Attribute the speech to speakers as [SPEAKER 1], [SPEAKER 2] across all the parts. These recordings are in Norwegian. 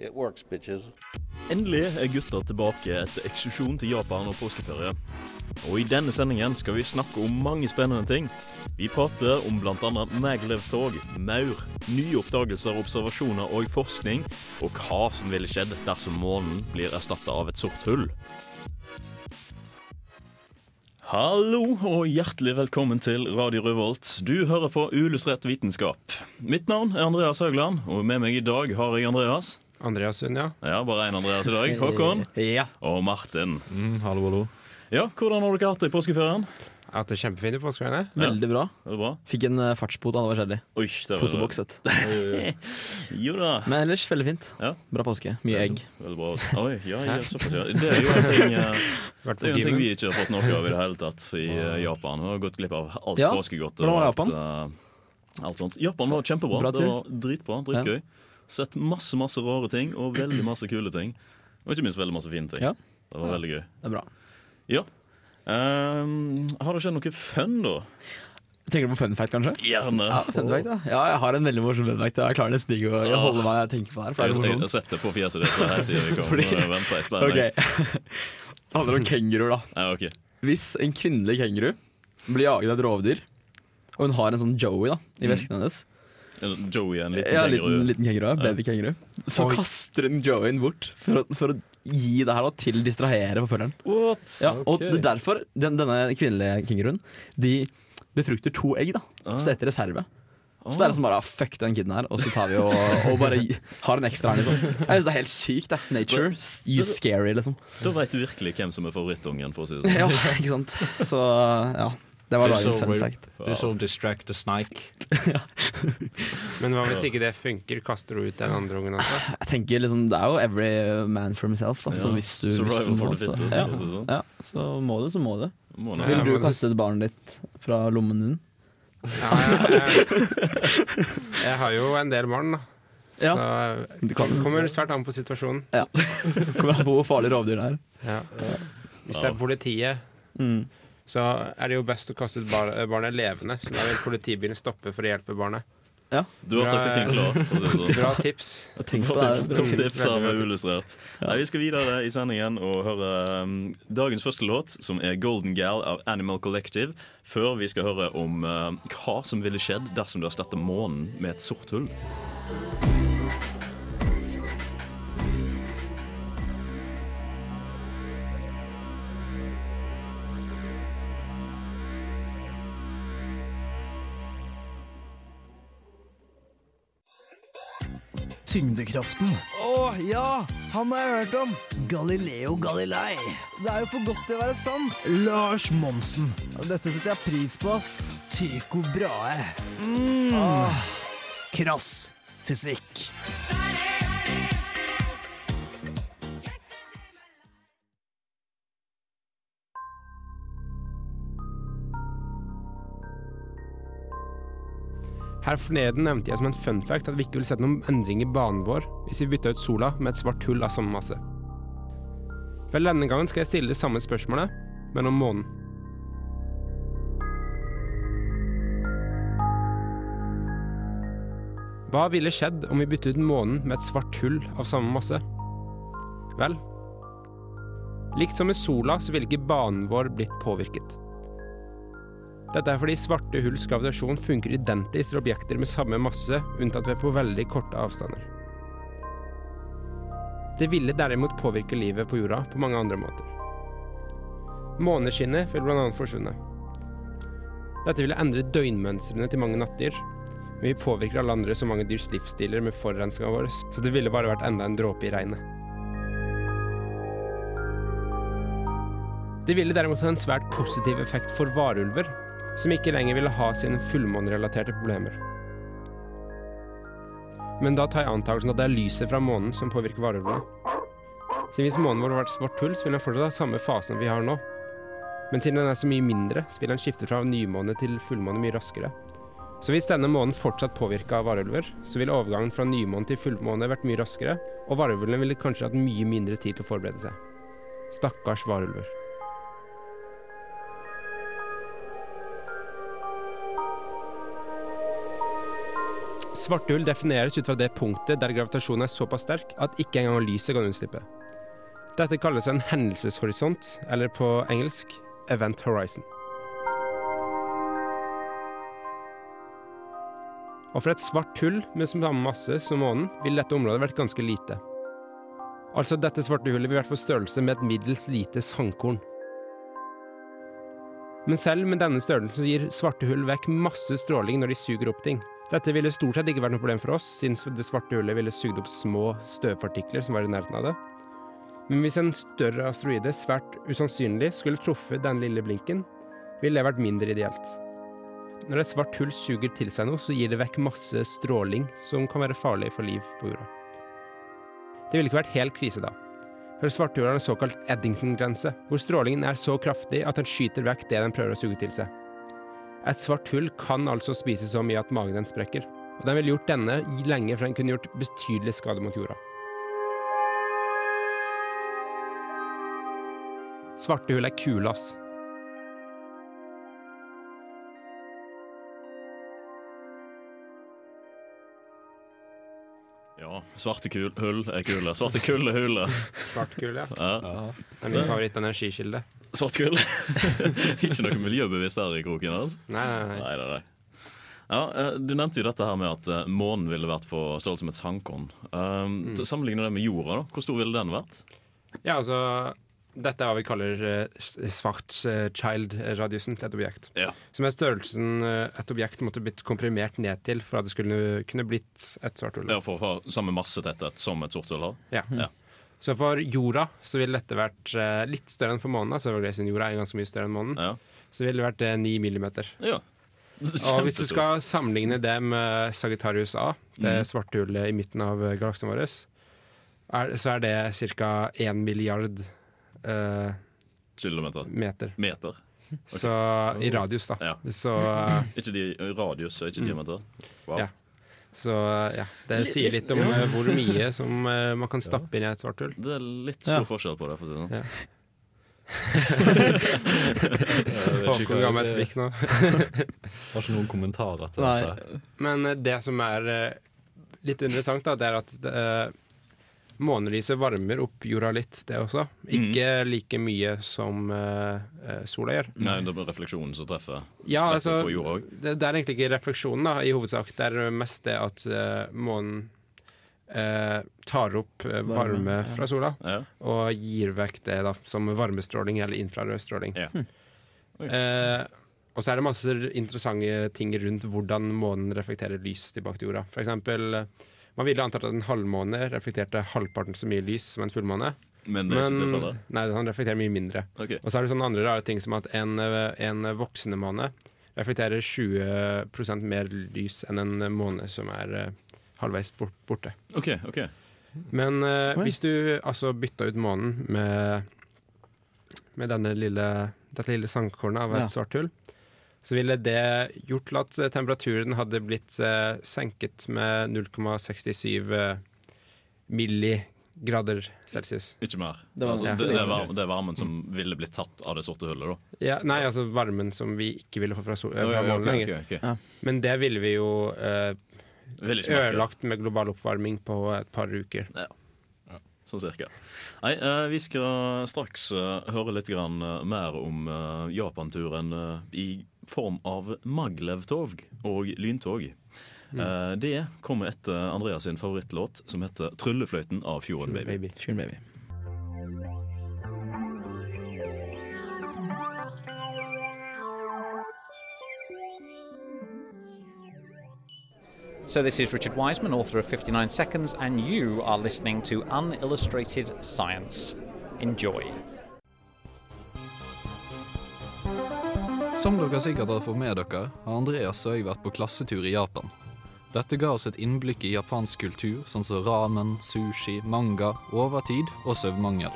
[SPEAKER 1] it works, bitches.
[SPEAKER 2] Endelig er gutta tilbake etter eksklusjon til Japan og påskeferie. Og i denne sendingen skal vi snakke om mange spennende ting. Vi prater om bl.a. maglev-tog, maur, nye oppdagelser, observasjoner og forskning, og hva som ville skjedd dersom månen blir erstatta av et sort hull. Hallo og hjertelig velkommen til Radio Revolt. Du hører på Uillustrert vitenskap. Mitt navn er Andreas Haugland, og med meg i dag har jeg Andreas.
[SPEAKER 3] Andreas Sund, ja.
[SPEAKER 2] Ja, bare én Andreas i dag. Håkon.
[SPEAKER 4] Ja.
[SPEAKER 2] Og Martin.
[SPEAKER 3] hallo, hallo.
[SPEAKER 2] Ja, Hvordan har dere hatt det i påskeferien?
[SPEAKER 3] Jeg har hatt det kjempefint i påskeferien. Ja.
[SPEAKER 4] Veldig bra.
[SPEAKER 2] Er bra?
[SPEAKER 4] Fikk en uh, fartsbot, kjedelig.
[SPEAKER 2] Oi, det var
[SPEAKER 4] Fotobokset.
[SPEAKER 2] Jo da.
[SPEAKER 4] Men ellers veldig fint.
[SPEAKER 2] Ja.
[SPEAKER 4] Bra påske. Mye egg.
[SPEAKER 2] Veldig bra. Oi, ja, ja, såpass, ja. Det er jo en ting,
[SPEAKER 3] uh,
[SPEAKER 2] det er jo en ting vi ikke har fått noe av i det hele tatt i uh, Japan. Vi har gått glipp av alt
[SPEAKER 4] Ja,
[SPEAKER 2] påskegodt.
[SPEAKER 4] hvordan var Japan?
[SPEAKER 2] alt, eh, alt sånt. Japan var kjempebra.
[SPEAKER 4] Bra tur.
[SPEAKER 2] det var dritbra. Dritgøy. Sett masse masse rare ting og veldig masse kule ting. Og ikke minst veldig masse fine ting.
[SPEAKER 4] Ja.
[SPEAKER 2] Det var veldig gøy.
[SPEAKER 4] Det er bra.
[SPEAKER 2] Ja. Um, har det skjedd noe fun, da?
[SPEAKER 4] Tenker du på fun fact, kanskje?
[SPEAKER 2] Gjerne.
[SPEAKER 4] Ja, fun fact, da. ja, jeg har en veldig morsom fun fact. Jeg klarer nesten ikke å jeg holder meg jeg tenker på det her. For
[SPEAKER 2] Jeg, jeg, jeg setter på fjeset ditt her siden vi.
[SPEAKER 4] Fordi-
[SPEAKER 2] Nå venter jeg i spenning.
[SPEAKER 4] Det handler om kenguruer, da.
[SPEAKER 2] Ja, okay.
[SPEAKER 4] Hvis en kvinnelig kenguru blir jaget av et rovdyr, og hun har en sånn Joey da, i
[SPEAKER 2] Mm.
[SPEAKER 4] vesken hennes
[SPEAKER 2] Joey er en liten
[SPEAKER 4] Ja,
[SPEAKER 2] kenguru.
[SPEAKER 4] liten, liten kenguru, babykenguru. Så
[SPEAKER 3] Oi.
[SPEAKER 4] kaster hun Joeyen bort for å, for å gi det her da, til å distrahere forfølgeren.
[SPEAKER 2] What?
[SPEAKER 4] Ja, og er derfor den, denne kvinnelige kenguruen De befrukter to egg, da.
[SPEAKER 2] Ah.
[SPEAKER 4] Så det er etter reserve. Så det er liksom bare ah, fuck den kiden her, og så tar vi og, og bare har en ekstra her. Liksom. Jeg synes det er helt sykt. det Nature, you scary, liksom.
[SPEAKER 2] Da vet du virkelig hvem som er favorittungen, for å si det sånn.
[SPEAKER 4] Ja, ikke sant. Så ja. Det var dagens
[SPEAKER 5] så
[SPEAKER 4] fun fact.
[SPEAKER 5] Du så distract the snike.
[SPEAKER 3] Men hva hvis ikke det funker? Kaster du ut den andre ungen også?
[SPEAKER 4] Jeg tenker liksom, Det er jo every man for himself. Da. Så
[SPEAKER 2] Ja.
[SPEAKER 4] hvis du, hvis du må, så, ja,
[SPEAKER 2] for å si det sånn.
[SPEAKER 4] ja, så må du, så må du.
[SPEAKER 2] Må
[SPEAKER 4] Vil du
[SPEAKER 3] men det-
[SPEAKER 4] kaste barnet ditt fra lommen din?
[SPEAKER 3] Ja, jeg, jeg, jeg har jo en del barn, da.
[SPEAKER 4] Ja.
[SPEAKER 3] Så det kommer svært an på situasjonen.
[SPEAKER 4] Ja. Kommer an på hvor farlig rovdyr det er.
[SPEAKER 3] Ja. Hvis det er politiet,
[SPEAKER 4] Mm.
[SPEAKER 3] Så er det jo best å kaste ut bar barnet levende. Så da vil politibilen stoppe for å hjelpe barnet. Ja.
[SPEAKER 2] Du har tatt det sånn.
[SPEAKER 3] Bra tips.
[SPEAKER 2] Bra tips, av. Illustrert. Nei, vi skal videre i sendingen og høre um, dagens første låt, som er 'Golden Gal' av Animal Collective, før vi skal høre om uh, hva som ville skjedd dersom du erstatter månen med et sort hull.
[SPEAKER 6] Tyngdekraften. Å ja! Han har jeg hørt om. Galileo Galilei. Det er jo for godt til å være sant. Lars Monsen. Dette setter jeg pris på, ass. Tycho Brahe. Mm. Ah, krass fysikk.
[SPEAKER 3] Her forneden nevnte jeg som en fun fact at vi ikke ville sett noen endring i banen vår hvis vi bytta ut sola med et svart hull av samme masse. Vel, denne gangen skal jeg stille det samme spørsmålet, men om månen. Hva ville skjedd om vi byttet ut månen med et svart hull av samme masse? Vel, likt som med sola så ville ikke banen vår blitt påvirket. Dette er fordi svarte hulls gravitasjon funker identisk til objekter med samme masse, unntatt ved på veldig korte avstander. Det ville derimot påvirke livet på jorda på mange andre måter. Måneskinnet ville bl.a. forsvunnet. Dette ville endre døgnmønstrene til mange nattdyr, men vi påvirker alle andre så mange dyrs livsstiler med forurensninga vår, så det ville bare vært enda en dråpe i regnet. Det ville derimot ha en svært positiv effekt for varulver, som ikke lenger ville ha sine fullmånerelaterte problemer. Men da tar jeg antakelsen at det er lyset fra månen som påvirker varulvene. Så hvis månen vår var svart hull, så vil den fortsatt ha samme fasen vi har nå. Men siden den er så mye mindre, så vil den skifte fra nymåne til fullmåne mye raskere. Så hvis denne månen fortsatt påvirka varulver, så ville overgangen fra nymåne til fullmåne vært mye raskere, og varulvene ville kanskje hatt mye mindre tid til å forberede seg. Stakkars varulver. Svarte hull defineres ut fra det punktet der gravitasjonen er såpass sterk at ikke engang lyset kan unnslippe. Dette kalles en hendelseshorisont, eller på engelsk event horizon. Og for et svart hull med samme masse som månen, ville dette området vært ganske lite. Altså dette svarte hullet ville vært på størrelse med et middels lite sandkorn. Men selv med denne størrelsen gir svarte hull vekk masse stråling når de suger opp ting. Dette ville stort sett ikke vært noe problem for oss, siden det svarte hullet ville sugd opp små støvpartikler som var i nærheten av det. Men hvis en større asteroide, svært usannsynlig, skulle truffet den lille blinken, ville det vært mindre ideelt. Når et svart hull suger til seg noe, så gir det vekk masse stråling som kan være farlig for liv på jorda. Det ville ikke vært helt krise da. For svarte hull har en såkalt Eddington-grense, hvor strålingen er så kraftig at den skyter vekk det den prøver å suge til seg. Et svart hull kan altså spise så mye at magen den sprekker, og den ville gjort denne lenge for den kunne gjort betydelig skade mot jorda. Svarte hull er kule, ass.
[SPEAKER 2] Ja, svarte kul, hull er kule. Svarte kull er hule.
[SPEAKER 3] Svart kull, ja.
[SPEAKER 2] Ja.
[SPEAKER 3] Det er min favorittenergikilde.
[SPEAKER 2] Svart gull? Ikke noe miljøbevisst her i kroken hans?
[SPEAKER 3] Nei, nei, nei.
[SPEAKER 2] Nei, nei, nei. Ja, eh, Du nevnte jo dette her med at eh, månen ville vært på størrelse med et sandkorn. Um,
[SPEAKER 3] Mm.
[SPEAKER 2] Sammenligne det med jorda, da. Hvor stor ville den vært?
[SPEAKER 3] Ja, altså Dette er hva vi kaller uh, Schwarzschild-radiusen til et objekt.
[SPEAKER 2] Ja.
[SPEAKER 3] Som er størrelsen eh, et objekt måtte blitt komprimert ned til for at det skulle kunne blitt et svart hull.
[SPEAKER 2] Ja, For å ha samme massetetthet som et sort hull har?
[SPEAKER 3] Ja.
[SPEAKER 2] Ja.
[SPEAKER 3] Så for jorda så ville dette vært eh, litt større enn for månen. selvfølgelig siden jorda er ganske mye større enn månen.
[SPEAKER 2] Ja.
[SPEAKER 3] Så ville det vært eh, ni millimeter.
[SPEAKER 2] ja.
[SPEAKER 3] Og hvis du skal sammenligne det med Sagittarius A, det
[SPEAKER 2] Mhm.
[SPEAKER 3] svarte hullet i midten av eh, galaksen vår, er, så er det ca. 1 milliard eh,
[SPEAKER 2] Kilometer.
[SPEAKER 3] meter.
[SPEAKER 2] Meter.
[SPEAKER 3] Så i radius, da.
[SPEAKER 2] Ja.
[SPEAKER 3] Så,
[SPEAKER 2] Ikke de radius, ikke
[SPEAKER 3] Mm.
[SPEAKER 2] diameter. Wow.
[SPEAKER 3] Ja. Så eh, ja. Det sier litt om ja. hvor mye som eh, man kan stappe inn i et svart hull.
[SPEAKER 2] Det er litt stor
[SPEAKER 4] Ja.
[SPEAKER 2] forskjell på det. for å si det sånn.
[SPEAKER 3] Ja. Håkon ga meg et blikk nå.
[SPEAKER 5] Har ikke noen kommentarer til
[SPEAKER 4] Nei.
[SPEAKER 5] dette.
[SPEAKER 3] Men eh, det som er eh, litt interessant, da, det er at eh, månelyset varmer opp jorda litt, det også. Ikke like mye som eh, eh, sola gjør.
[SPEAKER 2] Nei, det er refleksjonen som treffer
[SPEAKER 3] Ja, altså,
[SPEAKER 2] på jorda òg.
[SPEAKER 3] det, det er egentlig ikke refleksjonen, da, i hovedsak. Det er mest det at uh, månen uh, tar opp varme,
[SPEAKER 4] Varme, ja.
[SPEAKER 3] fra sola
[SPEAKER 2] Ja.
[SPEAKER 3] og gir vekk det da som varmestråling eller infrarød stråling.
[SPEAKER 2] Ja.
[SPEAKER 3] Eh, og så er det masse interessante ting rundt hvordan månen reflekterer lys tilbake til jorda. For eksempel, man ville antatt at en halvmåne reflekterte halvparten så mye lys som en fullmåne.
[SPEAKER 2] Men det
[SPEAKER 3] Men nei, han reflekterer mye mindre.
[SPEAKER 2] Okay.
[SPEAKER 3] Og så er det sånne andre rare ting som at en, en voksende måne reflekterer 20% mer lys enn en måne som er eh, halvveis bort, borte.
[SPEAKER 2] Okay, okay.
[SPEAKER 3] Men
[SPEAKER 4] uh,
[SPEAKER 3] hvis du altså bytta ut månen med, med denne lille, dette lille sandkornet av et
[SPEAKER 4] Ja.
[SPEAKER 3] svart hull, så ville det gjort til at eh, temperaturen hadde blitt eh, senket med 0,67 eh, milligrader celsius.
[SPEAKER 2] Ikke mer.
[SPEAKER 4] Det var
[SPEAKER 2] altså,
[SPEAKER 4] ja.
[SPEAKER 2] det, det, er
[SPEAKER 4] lite.
[SPEAKER 2] var, det er varmen som ville blitt tatt av det sorte hullet, da.
[SPEAKER 3] Ja, nei, altså varmen som vi ikke ville få fra, sol, fra månen
[SPEAKER 2] ok,
[SPEAKER 3] lenger.
[SPEAKER 2] Okay, okay.
[SPEAKER 4] Ja.
[SPEAKER 3] Men det ville vi jo eh, ødelagt med global oppvarming på et par uker. Ja.
[SPEAKER 2] Sånn cirka. Nei, eh, vi skal straks eh, høre litt grann, eh, mer om eh, Japanturen eh, i form av Maglev-tog og lyntog. Eh, det kommer etter Andreas sin favorittlåt, som heter 'Tryllefløyten' av Fjorden Baby.
[SPEAKER 3] Baby.
[SPEAKER 4] Fjorden baby.
[SPEAKER 7] So, this is Richard Wiseman, author of 59 Seconds, and you are listening to Unillustrated Science. Enjoy.
[SPEAKER 8] Som dere sikkert har fått med dere, har Andreas og jeg vært på klassetur i Japan.
[SPEAKER 5] Dette ga oss et innblikk i japansk kultur, sånn som ramen, sushi, manga, overtid og søvnmangel.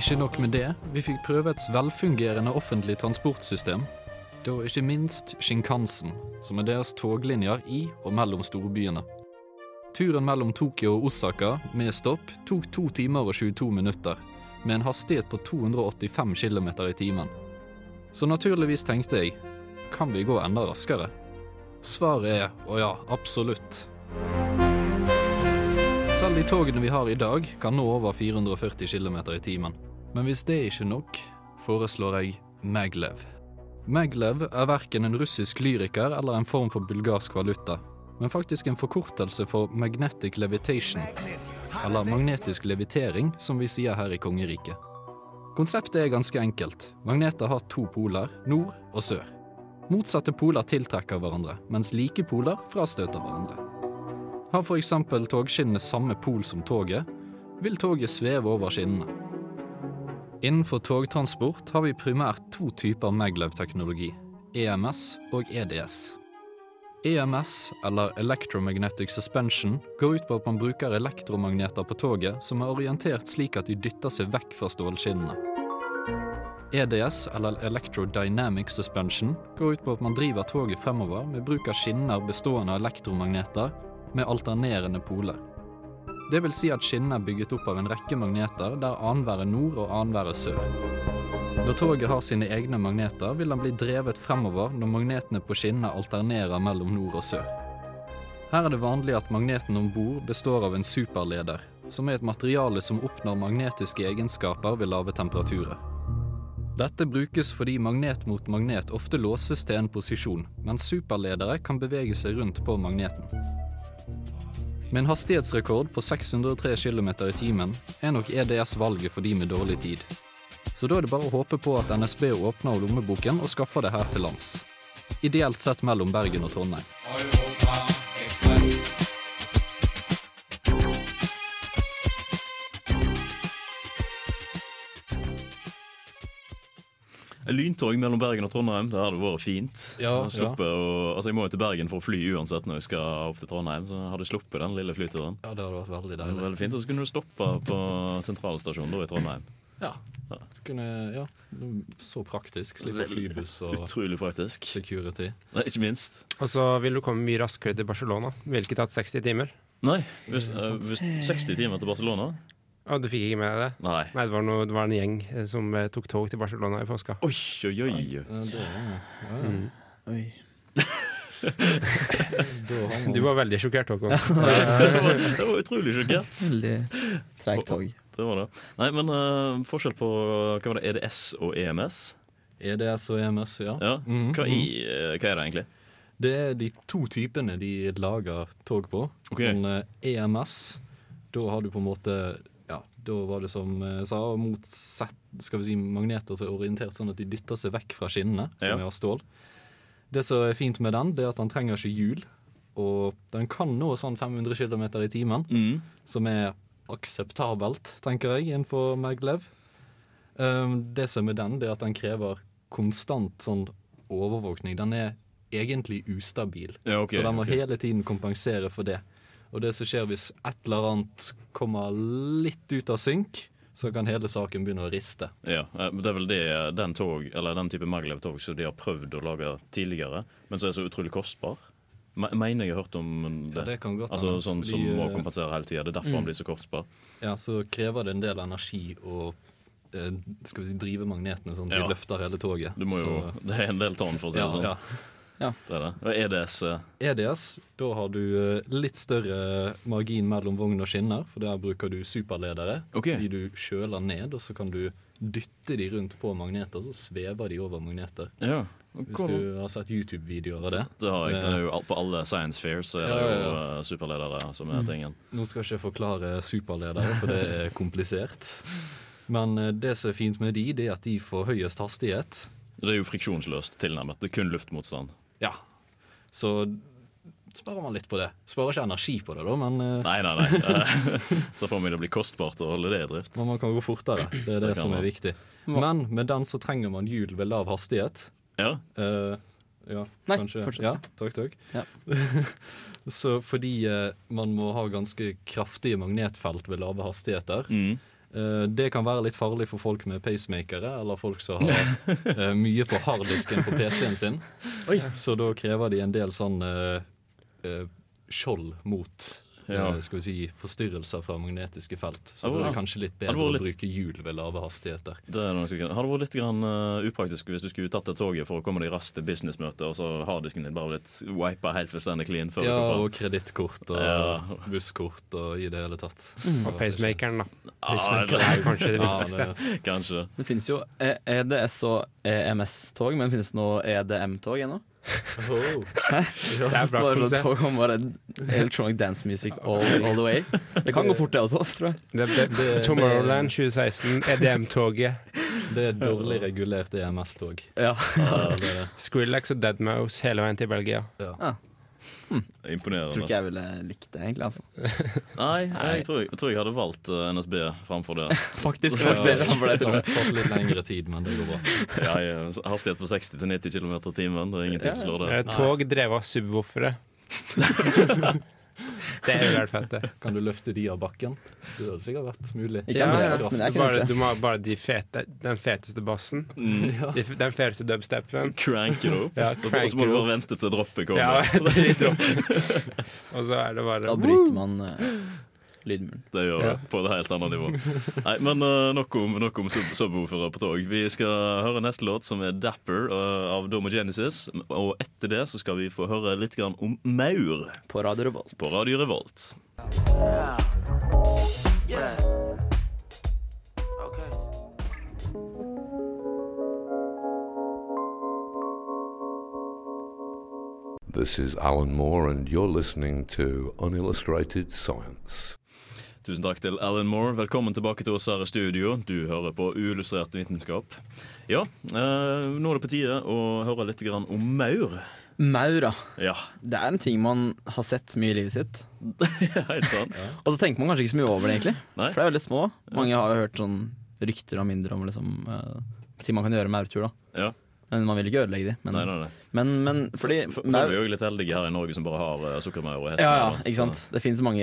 [SPEAKER 5] Ikke nok med det, vi fikk prøve et velfungerende offentlig transportsystem. Da ikke minst Shinkansen, som er deres toglinjer i og mellom storbyene. Turen mellom Tokyo og Osaka med stopp tok 2 timer og 22 minutter, med en hastighet på 285 km i timen. Så naturligvis tenkte jeg, kan vi gå enda raskere? Svaret er å ja, absolutt. Selv de togene vi har i dag, kan nå over 440 km i timen. Men hvis det ikke er nok, foreslår jeg Maglev. Maglev er verken en russisk lyriker eller en form for bulgarsk valuta, men faktisk en forkortelse for magnetic levitation, eller magnetisk levitering, som vi sier her i kongeriket. Konseptet er ganske enkelt. Magneter har to poler, nord og sør. Motsatte poler tiltrekker hverandre, mens like poler frastøter hverandre. Har f.eks. togskinnene samme pol som toget, vil toget sveve over skinnene. Innenfor togtransport har vi primært to typer maglev-teknologi, EMS og EDS. EMS, eller Electromagnetic Suspension, går ut på at man bruker elektromagneter på toget som er orientert slik at de dytter seg vekk fra stålskinnene. EDS, eller Electrodynamic Suspension, går ut på at man driver toget fremover med bruk av skinner bestående av elektromagneter med alternerende poler. Det vil si at skinnene er bygget opp av en rekke magneter der annenhver er nord og annenhver er sør. Når toget har sine egne magneter, vil den bli drevet fremover når magnetene på skinnene alternerer mellom nord og sør. Her er det vanlig at magneten om bord består av en superleder, som er et materiale som oppnår magnetiske egenskaper ved lave temperaturer. Dette brukes fordi magnet mot magnet ofte låses til en posisjon, mens superledere kan bevege seg rundt på magneten. Med en hastighetsrekord på 603 km i timen er nok EDS valget for de med dårlig tid. Så da er det bare å håpe på at NSB åpner lommeboken og skaffer det her til lands. Ideelt sett mellom Bergen og Trondheim.
[SPEAKER 2] Lyntog mellom Bergen og Trondheim, det hadde vært fint.
[SPEAKER 5] Ja,
[SPEAKER 2] Jeg å- altså jeg må jo til Bergen for å fly uansett når jeg skal opp til Trondheim, så jeg hadde sluppet den lille flyturen.
[SPEAKER 5] Ja, det hadde vært veldig
[SPEAKER 2] Det var
[SPEAKER 5] deilig.
[SPEAKER 2] veldig fint, Og så kunne du stoppe på sentralstasjonen da i Trondheim.
[SPEAKER 5] Ja. Kunne, ja, så praktisk. Slipper flybuss og
[SPEAKER 2] Utrolig praktisk.
[SPEAKER 5] security.
[SPEAKER 2] Nei, ikke minst.
[SPEAKER 3] Og så vil du komme mye raskere til Barcelona. Ville ikke tatt 60 timer.
[SPEAKER 2] Nei, hvis, uh, hvis 60 timer til Barcelona
[SPEAKER 3] Og du fikk ikke med deg det?
[SPEAKER 2] Nei.
[SPEAKER 3] Nei, det var, noe, det var en gjeng eh, som eh, tok tog til Barcelona i påska.
[SPEAKER 2] Oi, oi, oi.
[SPEAKER 5] Ja, det, ja, ja.
[SPEAKER 3] Mm.
[SPEAKER 4] Oi.
[SPEAKER 3] Du var veldig sjokkert, Håkon.
[SPEAKER 2] det, var, det var utrolig sjokkert.
[SPEAKER 4] Veldig treigt tog.
[SPEAKER 2] Det var det. Nei, men uh, forskjell på hva var det, EDS og EMS?
[SPEAKER 5] EDS og EMS, ja.
[SPEAKER 2] Ja,
[SPEAKER 5] Mhm,
[SPEAKER 2] hva,
[SPEAKER 5] mhm.
[SPEAKER 2] i, eh, hva er det egentlig?
[SPEAKER 5] Det er de to typene de lager tog på.
[SPEAKER 2] Okay.
[SPEAKER 5] Sånn EMS, da har du på en måte da var det som jeg sa, motsatt skal vi si, magneter som er orientert sånn at de dytter seg vekk fra skinnene, som er av stål. Det som er fint med den, det er at den trenger ikke hjul. Og den kan nå sånn 500 km i timen,
[SPEAKER 2] Mm.
[SPEAKER 5] som er akseptabelt, tenker jeg, innenfor maglev. Um, det som er den, det er at den krever konstant sånn overvåkning. Den er egentlig ustabil,
[SPEAKER 2] Ja, okay,
[SPEAKER 5] så den må
[SPEAKER 2] okay.
[SPEAKER 5] hele tiden kompensere for det. Og det som skjer hvis et eller annet kommer litt ut av synk, så kan hele saken begynne å riste.
[SPEAKER 2] Ja, eh, men det er vel det, den, tog, eller den type maglev-tog som de har prøvd å lage tidligere, men som er så utrolig kostbar. Mener jeg har hørt om det.
[SPEAKER 5] Ja, det kan godt
[SPEAKER 2] altså
[SPEAKER 5] hende,
[SPEAKER 2] sånn som må
[SPEAKER 5] eh,
[SPEAKER 2] kompensere hele tida. Det er derfor
[SPEAKER 5] mm.
[SPEAKER 2] han blir så kostbar.
[SPEAKER 5] Ja, så krever det en del energi å eh, skal vi si, drive magnetene sånn at
[SPEAKER 2] Ja.
[SPEAKER 5] de løfter hele toget.
[SPEAKER 2] Du må jo,
[SPEAKER 5] Så-
[SPEAKER 2] det er en del tonn, for å si det
[SPEAKER 5] ja,
[SPEAKER 2] sånn.
[SPEAKER 5] ja.
[SPEAKER 2] Det er det. Og EDS eh,
[SPEAKER 5] EDS, da har du eh, litt større margin mellom vogn og skinner, for der bruker du superledere.
[SPEAKER 2] Ok.
[SPEAKER 5] De du kjøler ned, og så kan du dytte de rundt på magneter, så svever de over magneter.
[SPEAKER 2] Ja.
[SPEAKER 5] Hvis du har sett YouTube-videoer av det.
[SPEAKER 2] Det har jeg.
[SPEAKER 5] Eh,
[SPEAKER 2] Det er jo på alle science fairs så er det
[SPEAKER 5] Ja, ja,
[SPEAKER 2] jo
[SPEAKER 5] ja.
[SPEAKER 2] eh, superledere som er
[SPEAKER 5] Mm.
[SPEAKER 2] tingen.
[SPEAKER 5] Nå skal jeg ikke forklare superledere, for det er komplisert. Men eh, det som er fint med de, det er at de får høyest hastighet.
[SPEAKER 2] Det er jo friksjonsløst tilnærmet. Det er kun luftmotstand.
[SPEAKER 5] Ja. Så sparer man litt på det. Sparer ikke energi på det, da, men eh,
[SPEAKER 2] Nei, nei, nei. Så får vi det bli kostbart å holde det i drift.
[SPEAKER 5] Men man kan gå fortere. Det er det,
[SPEAKER 2] Det
[SPEAKER 5] som er
[SPEAKER 2] man.
[SPEAKER 5] viktig. Men med den så trenger man hjul ved lav hastighet.
[SPEAKER 2] Ja.
[SPEAKER 5] Uh, Ja,
[SPEAKER 4] Nei,
[SPEAKER 5] kanskje.
[SPEAKER 4] fortsett.
[SPEAKER 5] Ja, takk, takk.
[SPEAKER 4] Ja.
[SPEAKER 5] så fordi uh, man må ha ganske kraftige magnetfelt ved lave hastigheter
[SPEAKER 2] Mm.
[SPEAKER 5] Eh, Det kan være litt farlig for folk med pacemakere, eller folk som har eh, mye på harddisken på PC-en sin. Så da krever de en del sånn eh, skjold mot
[SPEAKER 2] Ja.
[SPEAKER 5] eh, skal vi si, forstyrrelser fra magnetiske felt. Så det er det kanskje litt bedre
[SPEAKER 2] litt...
[SPEAKER 5] å bruke hjul ved lave hastigheter.
[SPEAKER 2] Det er noe sikkert. Har det vært litt grann, uh, upraktisk hvis du skulle tatt det toget for å komme deg raskt til businessmøtet, og så harddisken din bare blitt wipa helt fullstendig clean før
[SPEAKER 5] Ja, og kredittkort og
[SPEAKER 2] Ja.
[SPEAKER 5] busskort og i det hele tatt.
[SPEAKER 3] Og pacemakeren, da.
[SPEAKER 2] Ah,
[SPEAKER 3] er kanskje det
[SPEAKER 5] Ja,
[SPEAKER 3] viktigste.
[SPEAKER 5] det-
[SPEAKER 2] Kanskje.
[SPEAKER 4] Det finnes jo E- EDS og EMS-tog, men finnes det noe EDM-tog ennå?
[SPEAKER 5] Oh.
[SPEAKER 3] Det er bra
[SPEAKER 4] Bare sånn tog om bare electronic dance music all, all the way. Det kan gå fort, det også, tror jeg.
[SPEAKER 3] Det, det,
[SPEAKER 5] Det-
[SPEAKER 3] Tomorrowland 2016, EDM-toget.
[SPEAKER 5] Det er dårlig regulert EMS-tog.
[SPEAKER 4] Ja.
[SPEAKER 5] Ja.
[SPEAKER 3] Skrillex og Deadmouse hele veien til Belgia.
[SPEAKER 2] Imponerende.
[SPEAKER 4] Tror ikke jeg ville likt det, egentlig. altså
[SPEAKER 2] Nei, jeg tror jeg, tror jeg hadde valgt uh, NSB framfor det.
[SPEAKER 4] Faktisk. Faktisk det, for det,
[SPEAKER 5] Det har
[SPEAKER 4] jeg.
[SPEAKER 5] tatt litt lengre tid, men det går bra.
[SPEAKER 2] Ja, ja, hastighet på 60 til 90 km i timen. Det er ingenting som slår
[SPEAKER 3] Det et tog drevet av subwoofere. Det er jo helt fett, det.
[SPEAKER 5] Kan du løfte de av bakken? Det hadde sikkert vært mulig.
[SPEAKER 4] Ikke Andreas, men jeg
[SPEAKER 3] bare, du må ha bare de fete, den feteste bassen.
[SPEAKER 2] Mm.
[SPEAKER 3] De, den feteste dubstepen.
[SPEAKER 2] Crank det opp.
[SPEAKER 3] Ja,
[SPEAKER 2] og så må du bare vente til droppet kommer.
[SPEAKER 3] Ja, det er litt dropp. Og så er det bare
[SPEAKER 4] Da bryter man uh, lydmuren.
[SPEAKER 2] Det gjør det på et helt annet nivå. Nei, Men uh, nok om, nok om sub- subwoofere på tog. Vi skal høre neste låt, som er 'Dapper' uh, av Domo Genesis. Og etter det så skal vi få høre litt grann om maur
[SPEAKER 4] På Radio Revolt.
[SPEAKER 2] på Radio Revolt.
[SPEAKER 1] This is Alan Moore, and you're listening to Unillustrated Science.
[SPEAKER 2] Tusen takk til Alan Moore. Velkommen tilbake til oss her i studio. Du hører på Uillustrert vitenskap. Ja, eh, nå er det på tide å høre litt grann om maur.
[SPEAKER 4] Maur, ja. Det er en ting man har sett mye i livet sitt.
[SPEAKER 2] helt sant.
[SPEAKER 4] Og så tenker man kanskje ikke så mye over det, egentlig.
[SPEAKER 2] Nei.
[SPEAKER 4] For det er veldig små. Mange har jo hørt sånn rykter og mindre om liksom, eh, ting man kan gjøre med maurtur. da
[SPEAKER 2] Ja.
[SPEAKER 4] Men man vil ikke ødelegge de. Men,
[SPEAKER 2] Nei, nei, nei.
[SPEAKER 4] men, men fordi
[SPEAKER 2] For, vi er jo litt heldige her i Norge som bare har uh, sukkermaur og
[SPEAKER 4] Ja, ja, ikke sant. Det finnes mange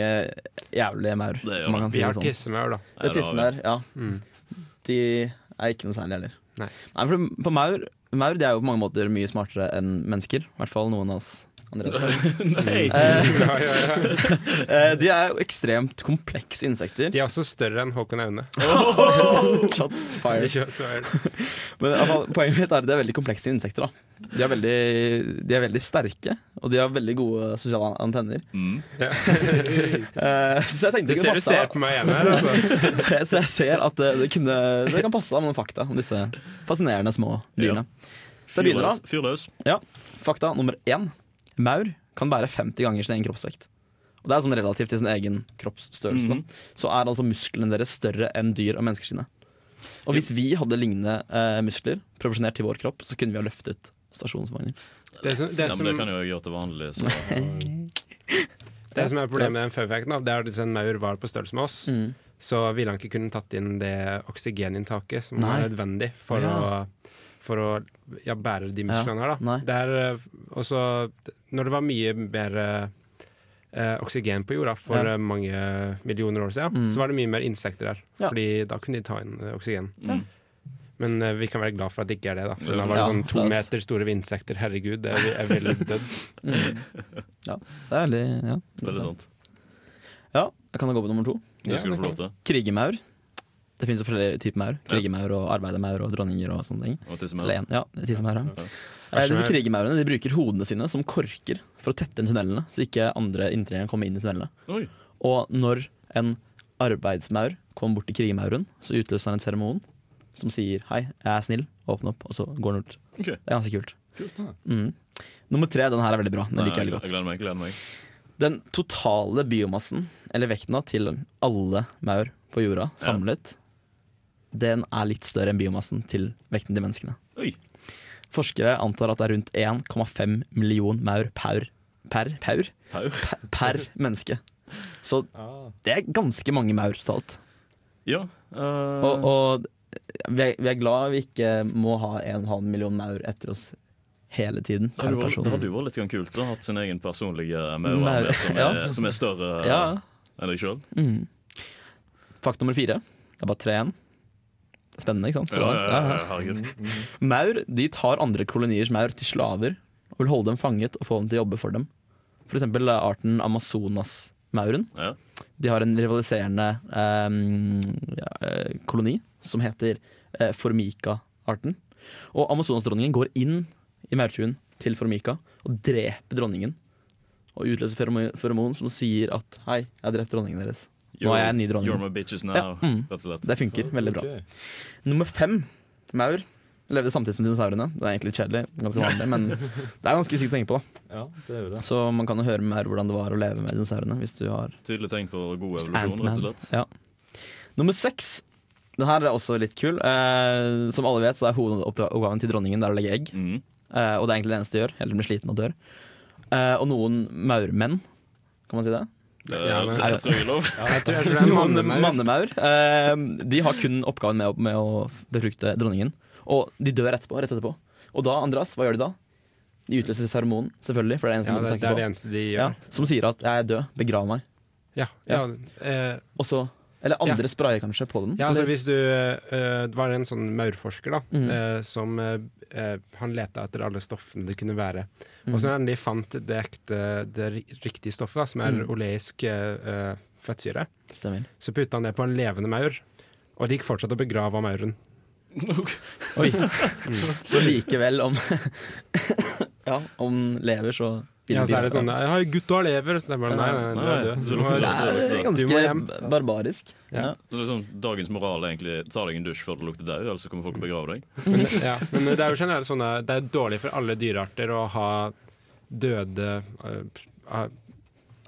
[SPEAKER 4] jævlige maur.
[SPEAKER 2] Det gjør
[SPEAKER 4] man
[SPEAKER 2] det.
[SPEAKER 4] kan si
[SPEAKER 3] har
[SPEAKER 4] det sånn.
[SPEAKER 3] tissemaur, da.
[SPEAKER 4] Det
[SPEAKER 2] er
[SPEAKER 4] tissemaur, ja.
[SPEAKER 3] Mm.
[SPEAKER 4] De er ikke noe særlig heller.
[SPEAKER 3] Nei.
[SPEAKER 4] for på maur, maur de er jo på mange måter mye smartere enn mennesker. I hvert fall noen av oss. Andreas.
[SPEAKER 2] Nei!
[SPEAKER 4] Eh,
[SPEAKER 3] Ja, ja, ja.
[SPEAKER 4] eh, de er jo ekstremt komplekse insekter.
[SPEAKER 3] De er også større enn Håkon Aune.
[SPEAKER 4] Shots fired. Men fall, poenget mitt er at de er veldig komplekse insekter. da De er veldig, de er veldig sterke, og de har veldig gode sosiale antenner.
[SPEAKER 2] Mm.
[SPEAKER 4] Eh, så jeg tenkte det kunne passe
[SPEAKER 3] du ser på meg igjen her, altså.
[SPEAKER 4] Så jeg ser at det, det, kunne, det kan passe med noen fakta om disse fascinerende små dyrene. Så jeg begynner da.
[SPEAKER 2] Fyr løs.
[SPEAKER 4] Ja, Fakta nummer én. Maur kan bære 50 ganger sin egen kroppsvekt. Og Det er sånn relativt til sin egen kroppsstørrelse.
[SPEAKER 2] Mm
[SPEAKER 4] -hmm. Så er altså musklene deres større enn dyr og mennesker sine. Og hvis vi hadde lignende eh, muskler proporsjonert til vår kropp, så kunne vi ha løftet stasjonsvogner.
[SPEAKER 3] Det som, det,
[SPEAKER 2] som, det kan jo jeg gjøre til vanlig. Så.
[SPEAKER 3] det som er problemet med den fun-facten, det er at hvis en maur var på størrelse med oss,
[SPEAKER 4] Mm.
[SPEAKER 3] så ville han ikke kunne tatt inn det oksygeninntaket som
[SPEAKER 4] Nei.
[SPEAKER 3] var nødvendig for
[SPEAKER 4] Ja.
[SPEAKER 3] å, for å ja, bære de musklene her. Da. Det er eh, også Når det var mye mer eh, oksygen på jorda for
[SPEAKER 4] Ja.
[SPEAKER 3] eh, mange millioner år siden,
[SPEAKER 4] Mm.
[SPEAKER 3] så var det mye mer insekter der.
[SPEAKER 4] Ja.
[SPEAKER 3] Fordi da kunne de ta inn eh, oksygen.
[SPEAKER 2] Mm.
[SPEAKER 3] Men eh, vi kan være glad for at det ikke er det. da For da var det
[SPEAKER 4] Ja,
[SPEAKER 3] sånn to
[SPEAKER 4] la
[SPEAKER 3] meter store insekter. Herregud, det er, er veldig dødd.
[SPEAKER 4] Mm. Ja, det er veldig ja,
[SPEAKER 2] Veldig sant.
[SPEAKER 4] Ja, jeg kan da gå på nummer to.
[SPEAKER 2] Ja, skal
[SPEAKER 4] Det finnes jo flere typer maur. Krigemaur og arbeidermaur og dronninger og sånne ting.
[SPEAKER 2] Og tissemaur.
[SPEAKER 4] Ja, tissemaur, ja. Eh, disse krigermaurene de bruker hodene sine som korker for å tette inn tunnelene, så ikke andre inntrengere kommer inn i tunnelene.
[SPEAKER 2] Oi.
[SPEAKER 4] Og når en arbeidsmaur kommer bort til krigemauren, så utløser han en feromon som sier 'hei, jeg er snill', åpne opp, og så går han ut.
[SPEAKER 2] Okay.
[SPEAKER 4] Det er ganske kult.
[SPEAKER 2] Kult.
[SPEAKER 4] Mm. Nummer tre, den her er veldig bra. Den liker jeg
[SPEAKER 2] jeg
[SPEAKER 4] veldig godt.
[SPEAKER 2] gleder meg. gleder meg
[SPEAKER 4] Den totale biomassen, eller vekten til alle maur på jorda
[SPEAKER 2] Ja.
[SPEAKER 4] Den er litt større enn biomassen til vekten til menneskene.
[SPEAKER 2] Oi.
[SPEAKER 4] Forskere antar at det er rundt 1,5 million maur per, per, per, per menneske. Så det er ganske mange maur totalt.
[SPEAKER 2] Ja. eh,
[SPEAKER 4] Og, og vi, er, vi er glad vi ikke må ha 1,5 million maur etter oss hele tiden.
[SPEAKER 2] Det hadde, vært, det hadde jo vært litt kult å ha hatt sin egen personlige
[SPEAKER 4] Maur,
[SPEAKER 2] maur som, er-
[SPEAKER 4] ja.
[SPEAKER 2] som er større
[SPEAKER 4] Ja.
[SPEAKER 2] enn deg sjøl.
[SPEAKER 4] Mm. Fakt nummer fire. Det er bare tre igjen. Spennende, ikke sant?
[SPEAKER 2] Ja, ja, ja.
[SPEAKER 4] Maur de tar andre koloniers maur til slaver og vil holde dem fanget og få dem til å jobbe for dem. For eksempel eh, arten Amazonas-mauren.
[SPEAKER 2] Ja.
[SPEAKER 4] De har en rivaliserende ehm, ja, eh, koloni som heter eh, Formica-arten. Og Amazonasdronningen går inn i maurtuen til Formica og dreper dronningen. Og utløser feromon som sier at 'hei, jeg har drept dronningen deres'. Nå er jeg en ny dronning.
[SPEAKER 2] You're my bitches now,
[SPEAKER 4] Ja, mm. Det funker veldig bra. Nummer fem, maur. Levde samtidig som dinosaurene. Det er egentlig litt kjedelig, ganske vanlig, men det er ganske sykt å tenke på. da
[SPEAKER 5] Ja, det er det.
[SPEAKER 4] Så man kan jo høre mer hvordan det var å leve med dinosaurene. Hvis du har
[SPEAKER 2] Tydelig tegn på god evolusjon, rett og slett.
[SPEAKER 4] Ja. Nummer seks. Den her er også litt kul. Eh, som alle vet, så er hovedoppgaven til dronningen Det er å legge egg.
[SPEAKER 2] Mm.
[SPEAKER 4] Eh, og det er egentlig det eneste de gjør, helt til de blir sliten og dør. Eh, og noen maurmenn, kan man si det?
[SPEAKER 2] Ja, men- jeg tror jeg er lov.
[SPEAKER 3] Ja, jeg tror- jeg tror det er mannemaur.
[SPEAKER 4] mannemaur. Eh, de har kun oppgaven med, med å befrukte dronningen. Og de dør etterpå, rett etterpå. Og da, Andreas, hva gjør de da? De utløser feromonen, selvfølgelig. For det er det eneste
[SPEAKER 3] Ja, det,
[SPEAKER 4] de,
[SPEAKER 3] det er det eneste de gjør.
[SPEAKER 4] Ja, som sier at 'jeg er død, begrav meg'.
[SPEAKER 3] Ja, ja, eh,
[SPEAKER 4] Og så Eller andre
[SPEAKER 3] Ja.
[SPEAKER 4] sprayer kanskje på den.
[SPEAKER 3] Ja, altså
[SPEAKER 4] eller?
[SPEAKER 3] hvis du uh, Det var en sånn maurforsker da
[SPEAKER 4] Mm.
[SPEAKER 3] uh, som eh, Han leta etter alle stoffene det kunne være.
[SPEAKER 4] Mm.
[SPEAKER 3] Og så når de fant det ekte, det riktige stoffet, da, som er
[SPEAKER 4] Mm.
[SPEAKER 3] oleisk fettsyre,
[SPEAKER 4] Stemmer.
[SPEAKER 3] så putta han det på en levende maur. Og de gikk fortsatt og begrava mauren.
[SPEAKER 4] Oi. Så likevel, om Ja, om lever, så
[SPEAKER 3] Ja, så er det sånn Hei, gutta lever! Så det er bare, nei, nei, du er død.
[SPEAKER 2] Nei,
[SPEAKER 3] Du
[SPEAKER 4] er
[SPEAKER 3] du
[SPEAKER 4] ganske barbarisk.
[SPEAKER 3] Ja.
[SPEAKER 2] Så det sånn, dagens moral er egentlig ta deg en dusj før du lukter død, ellers kommer folk og begraver deg.
[SPEAKER 3] Men, ja, men det er jo generelt sånn Det er dårlig for alle dyrearter å ha døde eh, ha,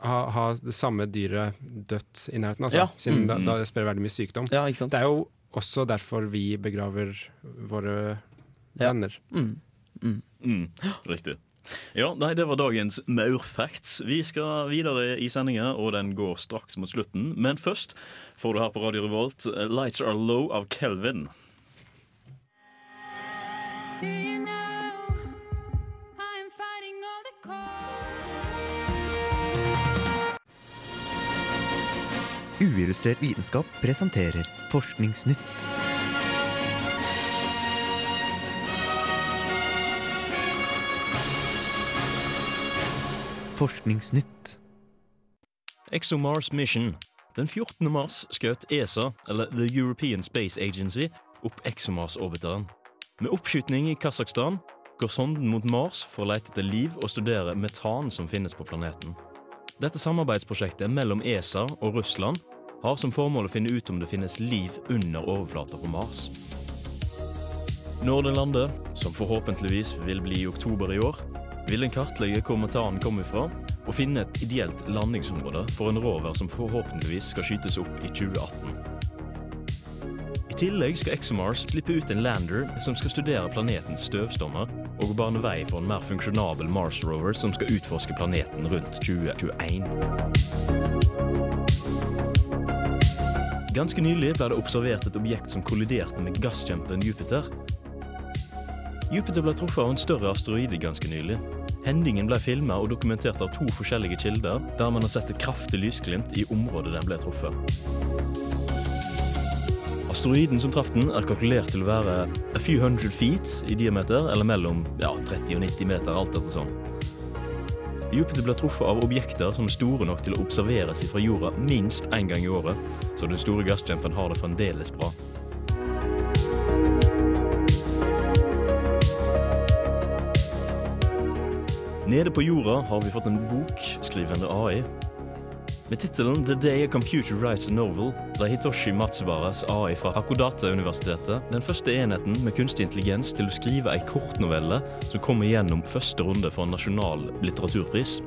[SPEAKER 3] ha, ha det samme dyret dødt i nærheten, altså.
[SPEAKER 4] Ja.
[SPEAKER 3] Siden
[SPEAKER 4] Mm.
[SPEAKER 3] da, da det sprer veldig mye sykdom.
[SPEAKER 4] Ja, ikke sant?
[SPEAKER 3] Det er jo også derfor vi begraver våre
[SPEAKER 4] Ja.
[SPEAKER 3] venner.
[SPEAKER 4] Mm. Mm.
[SPEAKER 2] Mm, riktig. Ja, nei, det var dagens maurfacts. Vi skal videre i sendinga, og den går straks mot slutten. Men først får du her på Radio Revolt eh, 'Lights Are Low' av Kelvin.
[SPEAKER 8] Uillustrert vitenskap presenterer Forskningsnytt. Forskningsnytt.
[SPEAKER 2] ExoMars Mission. Den 14. mars skjøt ESA, eller The European Space Agency, opp ExoMars-orbiteren. Med oppskytning i Kasakhstan går sonden mot Mars for å lete etter liv og studere metan som finnes på planeten. Dette samarbeidsprosjektet mellom ESA og Russland har som formål å finne ut om det finnes liv under overflata på Mars. Når det lander, som forhåpentligvis vil bli i oktober i år, vil en kartlegge hvor metanen kommer fra, og finne et ideelt landingsområde for en rover som forhåpentligvis skal skytes opp i 2018. I tillegg skal ExoMars slippe ut en lander som skal studere planetens støvstommer, og bane vei for en mer funksjonabel Mars rover som skal utforske planeten rundt 2021. Ganske nylig ble det observert et objekt som kolliderte med gasskjempen Jupiter. Jupiter ble truffet av en større asteroide ganske nylig. Hendingen ble filma og dokumentert av to forskjellige kilder, der man har sett et kraftig lysglimt i området den ble truffet. Asteroiden som traff den, er kalkulert til å være a few hundred feet i diameter, eller mellom ja, 30 og 90 meter, alt etter sånn. Jupiter ble truffet av objekter som er store nok til å observeres fra jorda minst én gang i året, så den store gasskjempen har det fremdeles bra. Nede på jorda har vi fått en bok, skrivende AI. Med tittelen 'The Day a Computer Writes a Novel' ble Hitoshi Matsubaras AI fra Hakodata-universitetet den første enheten med kunstig intelligens til å skrive ei kortnovelle som kommer gjennom første runde for en nasjonal litteraturpris.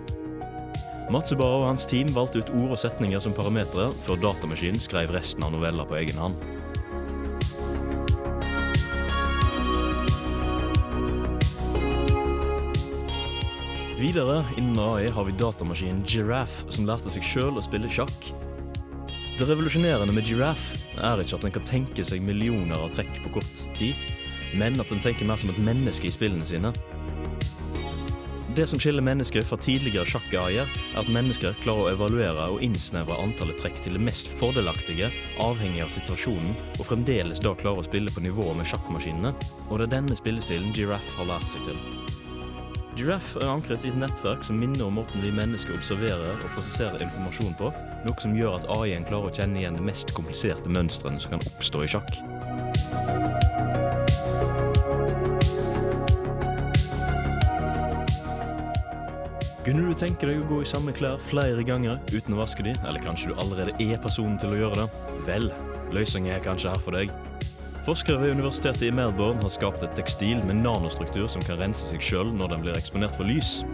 [SPEAKER 2] Matsubara og hans team valgte ut ord og setninger som parametere, før datamaskinen skrev resten av novella på egen hånd. Videre innen AI har vi datamaskinen Giraffe, som lærte seg sjøl å spille sjakk. Det revolusjonerende med Giraffe er ikke at den kan tenke seg millioner av trekk på kort tid, men at den tenker mer som et menneske i spillene sine. Det som skiller mennesker fra tidligere sjakk-AI-er, er at mennesker klarer å evaluere og innsnevre antallet trekk til det mest fordelaktige, avhengig av situasjonen, og fremdeles da klarer å spille på nivå med sjakkmaskinene. Og det er denne spillestilen Giraffe har lært seg til. Giraffe er ankret i et nettverk som minner om måten vi mennesker observerer og prosesserer informasjon på, noe som gjør at AI-en klarer å kjenne igjen de mest kompliserte mønstrene som kan oppstå i sjakk. Kunne du tenke deg å gå i samme klær flere ganger uten å vaske de, eller kanskje du allerede er personen til å gjøre det? Vel, løsningen er kanskje her for deg. Forskere ved universitetet i Melbourne har skapt et tekstil med nanostruktur som kan rense seg sjøl når den blir eksponert for lys.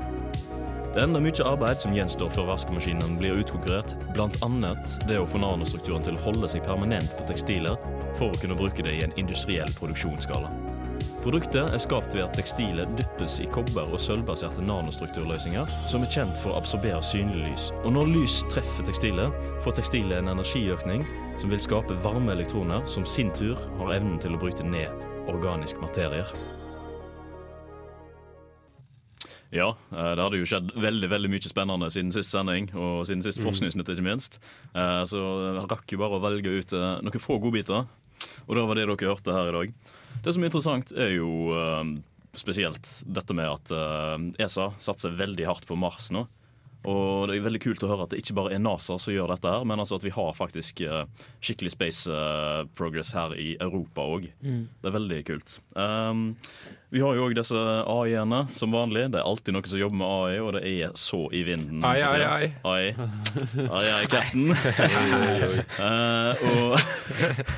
[SPEAKER 2] Det er enda mye arbeid som gjenstår før vaskemaskinene blir utkonkurrert, bl.a. det å få nanostrukturen til å holde seg permanent på tekstiler for å kunne bruke det i en industriell produksjonsskala. Produktet er skapt ved at tekstilet dyppes i kobber- og sølvbaserte nanostrukturløsninger som er kjent for å absorbere synlig lys. Og når lys treffer tekstilet, får tekstilet en energiøkning som vil skape varme elektroner, som sin tur har evnen til å bryte ned organisk materier. Ja, eh, det hadde jo skjedd veldig veldig mye spennende siden sist sending, og siden sist
[SPEAKER 3] Mm.
[SPEAKER 2] Forskningsnytt, ikke minst. Eh, Så jeg rakk jo bare å velge ut eh, noen få godbiter, og det var det dere hørte her i dag. Det som er interessant, er jo uh, spesielt dette med at uh, ESA satser veldig hardt på Mars nå. Og det er veldig kult å høre at det ikke bare er NASA som gjør dette, her, men altså at vi har faktisk uh, skikkelig space uh, progress her i Europa òg.
[SPEAKER 4] Mm.
[SPEAKER 2] Det er veldig kult. Um, vi har jo òg disse AI-ene som vanlig. Det er alltid noen som jobber med AI, og det er så i vinden.
[SPEAKER 3] Ai, ai,
[SPEAKER 2] ai, ai. Ai, ai, cap'n. uh, og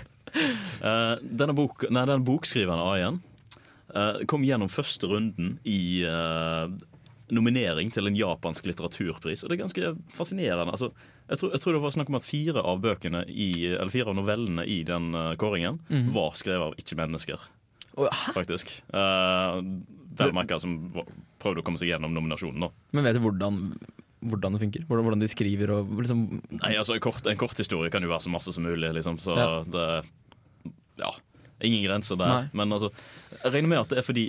[SPEAKER 2] eh, denne, bok, nei, denne bokskriveren A1 uh, kom gjennom første runden i uh, nominering til en japansk litteraturpris. Og det er ganske fascinerende. Altså, jeg, tror, jeg tror det var snakk om at fire av bøkene i, eller fire av novellene i den eh, kåringen
[SPEAKER 4] -hmm.
[SPEAKER 2] var skrevet av ikke-mennesker. Faktisk. Uh, Vel merka som prøvde å komme seg gjennom nominasjonen. da
[SPEAKER 4] Men vet du hvordan, hvordan det funker? Hvordan de skriver og liksom
[SPEAKER 2] Nei, altså En kort, en kort historie kan jo være så masse som mulig. Liksom, så
[SPEAKER 4] Ja.
[SPEAKER 2] det Ja. Ingen grenser der.
[SPEAKER 4] Nei.
[SPEAKER 2] Men altså, jeg regner med at det er fordi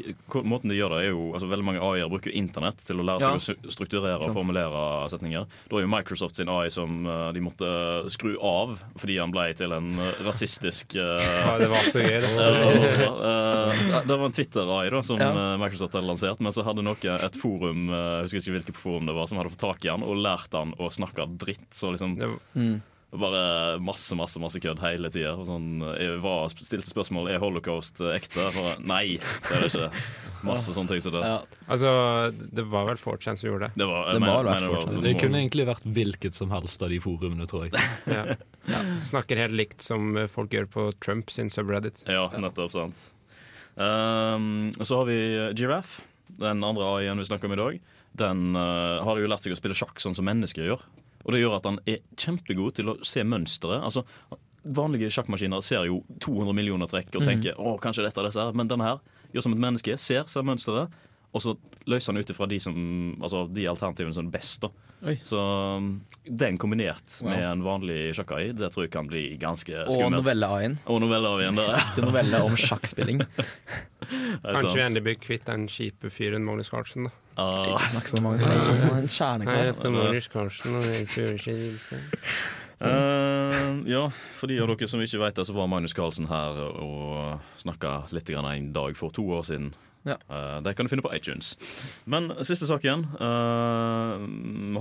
[SPEAKER 2] måten de gjør det er jo, altså Veldig mange AI-er bruker internett til å lære seg
[SPEAKER 4] Ja.
[SPEAKER 2] å strukturere og formulere setninger. Da er jo Microsoft sin AI som eh, de måtte skru av fordi han ble til en eh, rasistisk uh,
[SPEAKER 3] Ja, det var så gøy, det.
[SPEAKER 2] Eh, eh, det var en Twitter-AI da som
[SPEAKER 3] Ja.
[SPEAKER 2] eh, Microsoft hadde lansert, men så hadde noe, et forum eh, Jeg husker ikke hvilket forum det var som hadde fått tak i han og lært han å snakke dritt. Så liksom det
[SPEAKER 4] Mm.
[SPEAKER 2] Bare masse, masse masse kødd hele tida. Sånn, jeg var, stilte spørsmål er holocaust eh, ekte. For, nei, det er det ikke. Masse sånne ting som det.
[SPEAKER 3] Altså, det var vel 4chan som gjorde det.
[SPEAKER 2] Det var-
[SPEAKER 5] Det,
[SPEAKER 2] men, var men,
[SPEAKER 5] det,
[SPEAKER 2] var, det
[SPEAKER 5] kunne egentlig vært hvilket som helst av de forumene, tror jeg.
[SPEAKER 3] Ja. Snakker helt likt som eh, folk gjør på Trump sin subreddit.
[SPEAKER 2] Ja, nettopp. sant um, Så har vi Giraffe, den andre AI-en vi snakker om i dag. Den uh, har jo lært seg å spille sjakk sånn som mennesker gjør. Og det gjør at han er kjempegod til å se mønsteret. Altså, vanlige sjakkmaskiner ser jo 200 millioner trekk og
[SPEAKER 4] tenker
[SPEAKER 2] tenker å, kanskje dette er disse her. Men denne her gjør som et menneske, ser, ser mønsteret, og så løser han ut ifra de, som- altså, de alternativene som er best. da
[SPEAKER 4] Oi.
[SPEAKER 2] Så um, den kombinert
[SPEAKER 4] Wow.
[SPEAKER 2] med en vanlig sjakk-AI, det tror jeg kan bli ganske
[SPEAKER 4] Og
[SPEAKER 2] skummelt.
[SPEAKER 4] novelle-AI-en.
[SPEAKER 2] Og novelle-AI-en der.
[SPEAKER 4] Ekte novelle om sjakkspilling.
[SPEAKER 3] Kanskje vi endelig blir kvitt den kjipe fyren Magnus Carlsen, da.
[SPEAKER 2] Ah.
[SPEAKER 4] Ikke snakk så mange ganger. Han er en kjernekar.
[SPEAKER 3] Jeg heter Magnus Carlsen, og jeg føler ikke.
[SPEAKER 2] Eh, ja, for de av dere som ikke vet det, så var Magnus Carlsen her og snakka litt en dag for to år siden.
[SPEAKER 4] Ja.
[SPEAKER 2] Eh, det kan du finne på iTunes. Men siste sak igjen. Uh,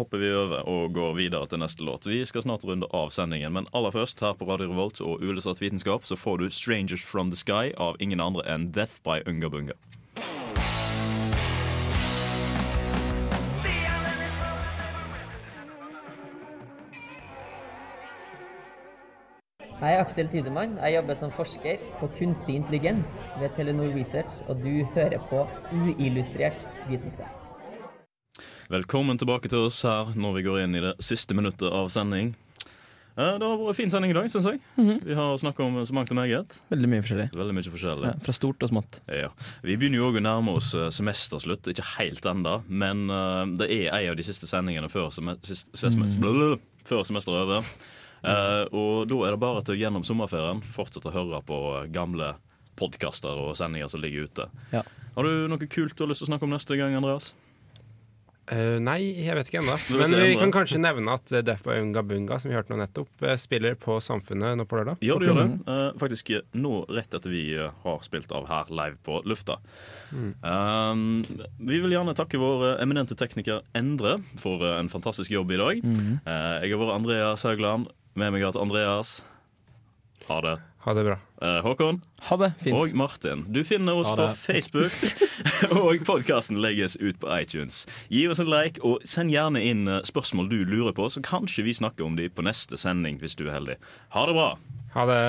[SPEAKER 2] hopper vi over og går videre til neste låt. Vi skal snart runde av sendingen, men aller først her på Radio Revolt og Ulesatt vitenskap så får du 'Strangers From The Sky' av ingen andre enn Death by Unga
[SPEAKER 9] Jeg er Aksel Tidemann. Jeg jobber som forsker på kunstig intelligens ved Telenor Research, og du hører på uillustrert vitenskap.
[SPEAKER 2] Velkommen tilbake til oss her når vi går inn i det siste minuttet av sending. Eh, Det har vært en fin sending i dag, syns jeg. Vi har snakka om så mangt og meget.
[SPEAKER 4] Veldig mye forskjellig.
[SPEAKER 2] Veldig mye forskjellig.
[SPEAKER 4] Ja, fra stort og smått.
[SPEAKER 2] Ja. Vi begynner jo også å nærme oss eh, semesterslutt. Ikke helt enda, men eh, det er en av de siste sendingene før, sem
[SPEAKER 4] Mm.
[SPEAKER 2] før semesteret er over. Eh, og da er det bare til gjennom sommerferien fortsette å høre på gamle podkaster og sendinger som ligger ute.
[SPEAKER 4] Ja.
[SPEAKER 2] Har du noe kult du har lyst til å snakke om neste gang, Andreas?
[SPEAKER 3] Uh, nei, jeg vet ikke ennå. Men vi kan kanskje nevne at eh, Death by Unga Bunga, som vi hørte nå nettopp, eh, spiller på Samfunnet nå på lørdag.
[SPEAKER 2] Ja, det gjør det. Uh, faktisk eh, nå rett etter vi eh, har spilt av her live på lufta.
[SPEAKER 3] Mm.
[SPEAKER 2] Uh, vi vil gjerne takke vår eh, eminente tekniker Endre for eh, en fantastisk jobb i dag.
[SPEAKER 4] Mm.
[SPEAKER 2] Eh, jeg har vært Andreas Haugland. Med meg har jeg hatt Andreas. Ha det.
[SPEAKER 3] Ha det bra.
[SPEAKER 2] Eh, Håkon.
[SPEAKER 4] Ha det, fint.
[SPEAKER 2] Og Martin. Du finner oss på. Facebook, og podkasten legges ut på iTunes. Gi oss en like, og send gjerne inn eh, spørsmål du lurer på, så kanskje vi snakker om de på neste sending, hvis du er heldig. Ha det bra.
[SPEAKER 3] Ha det.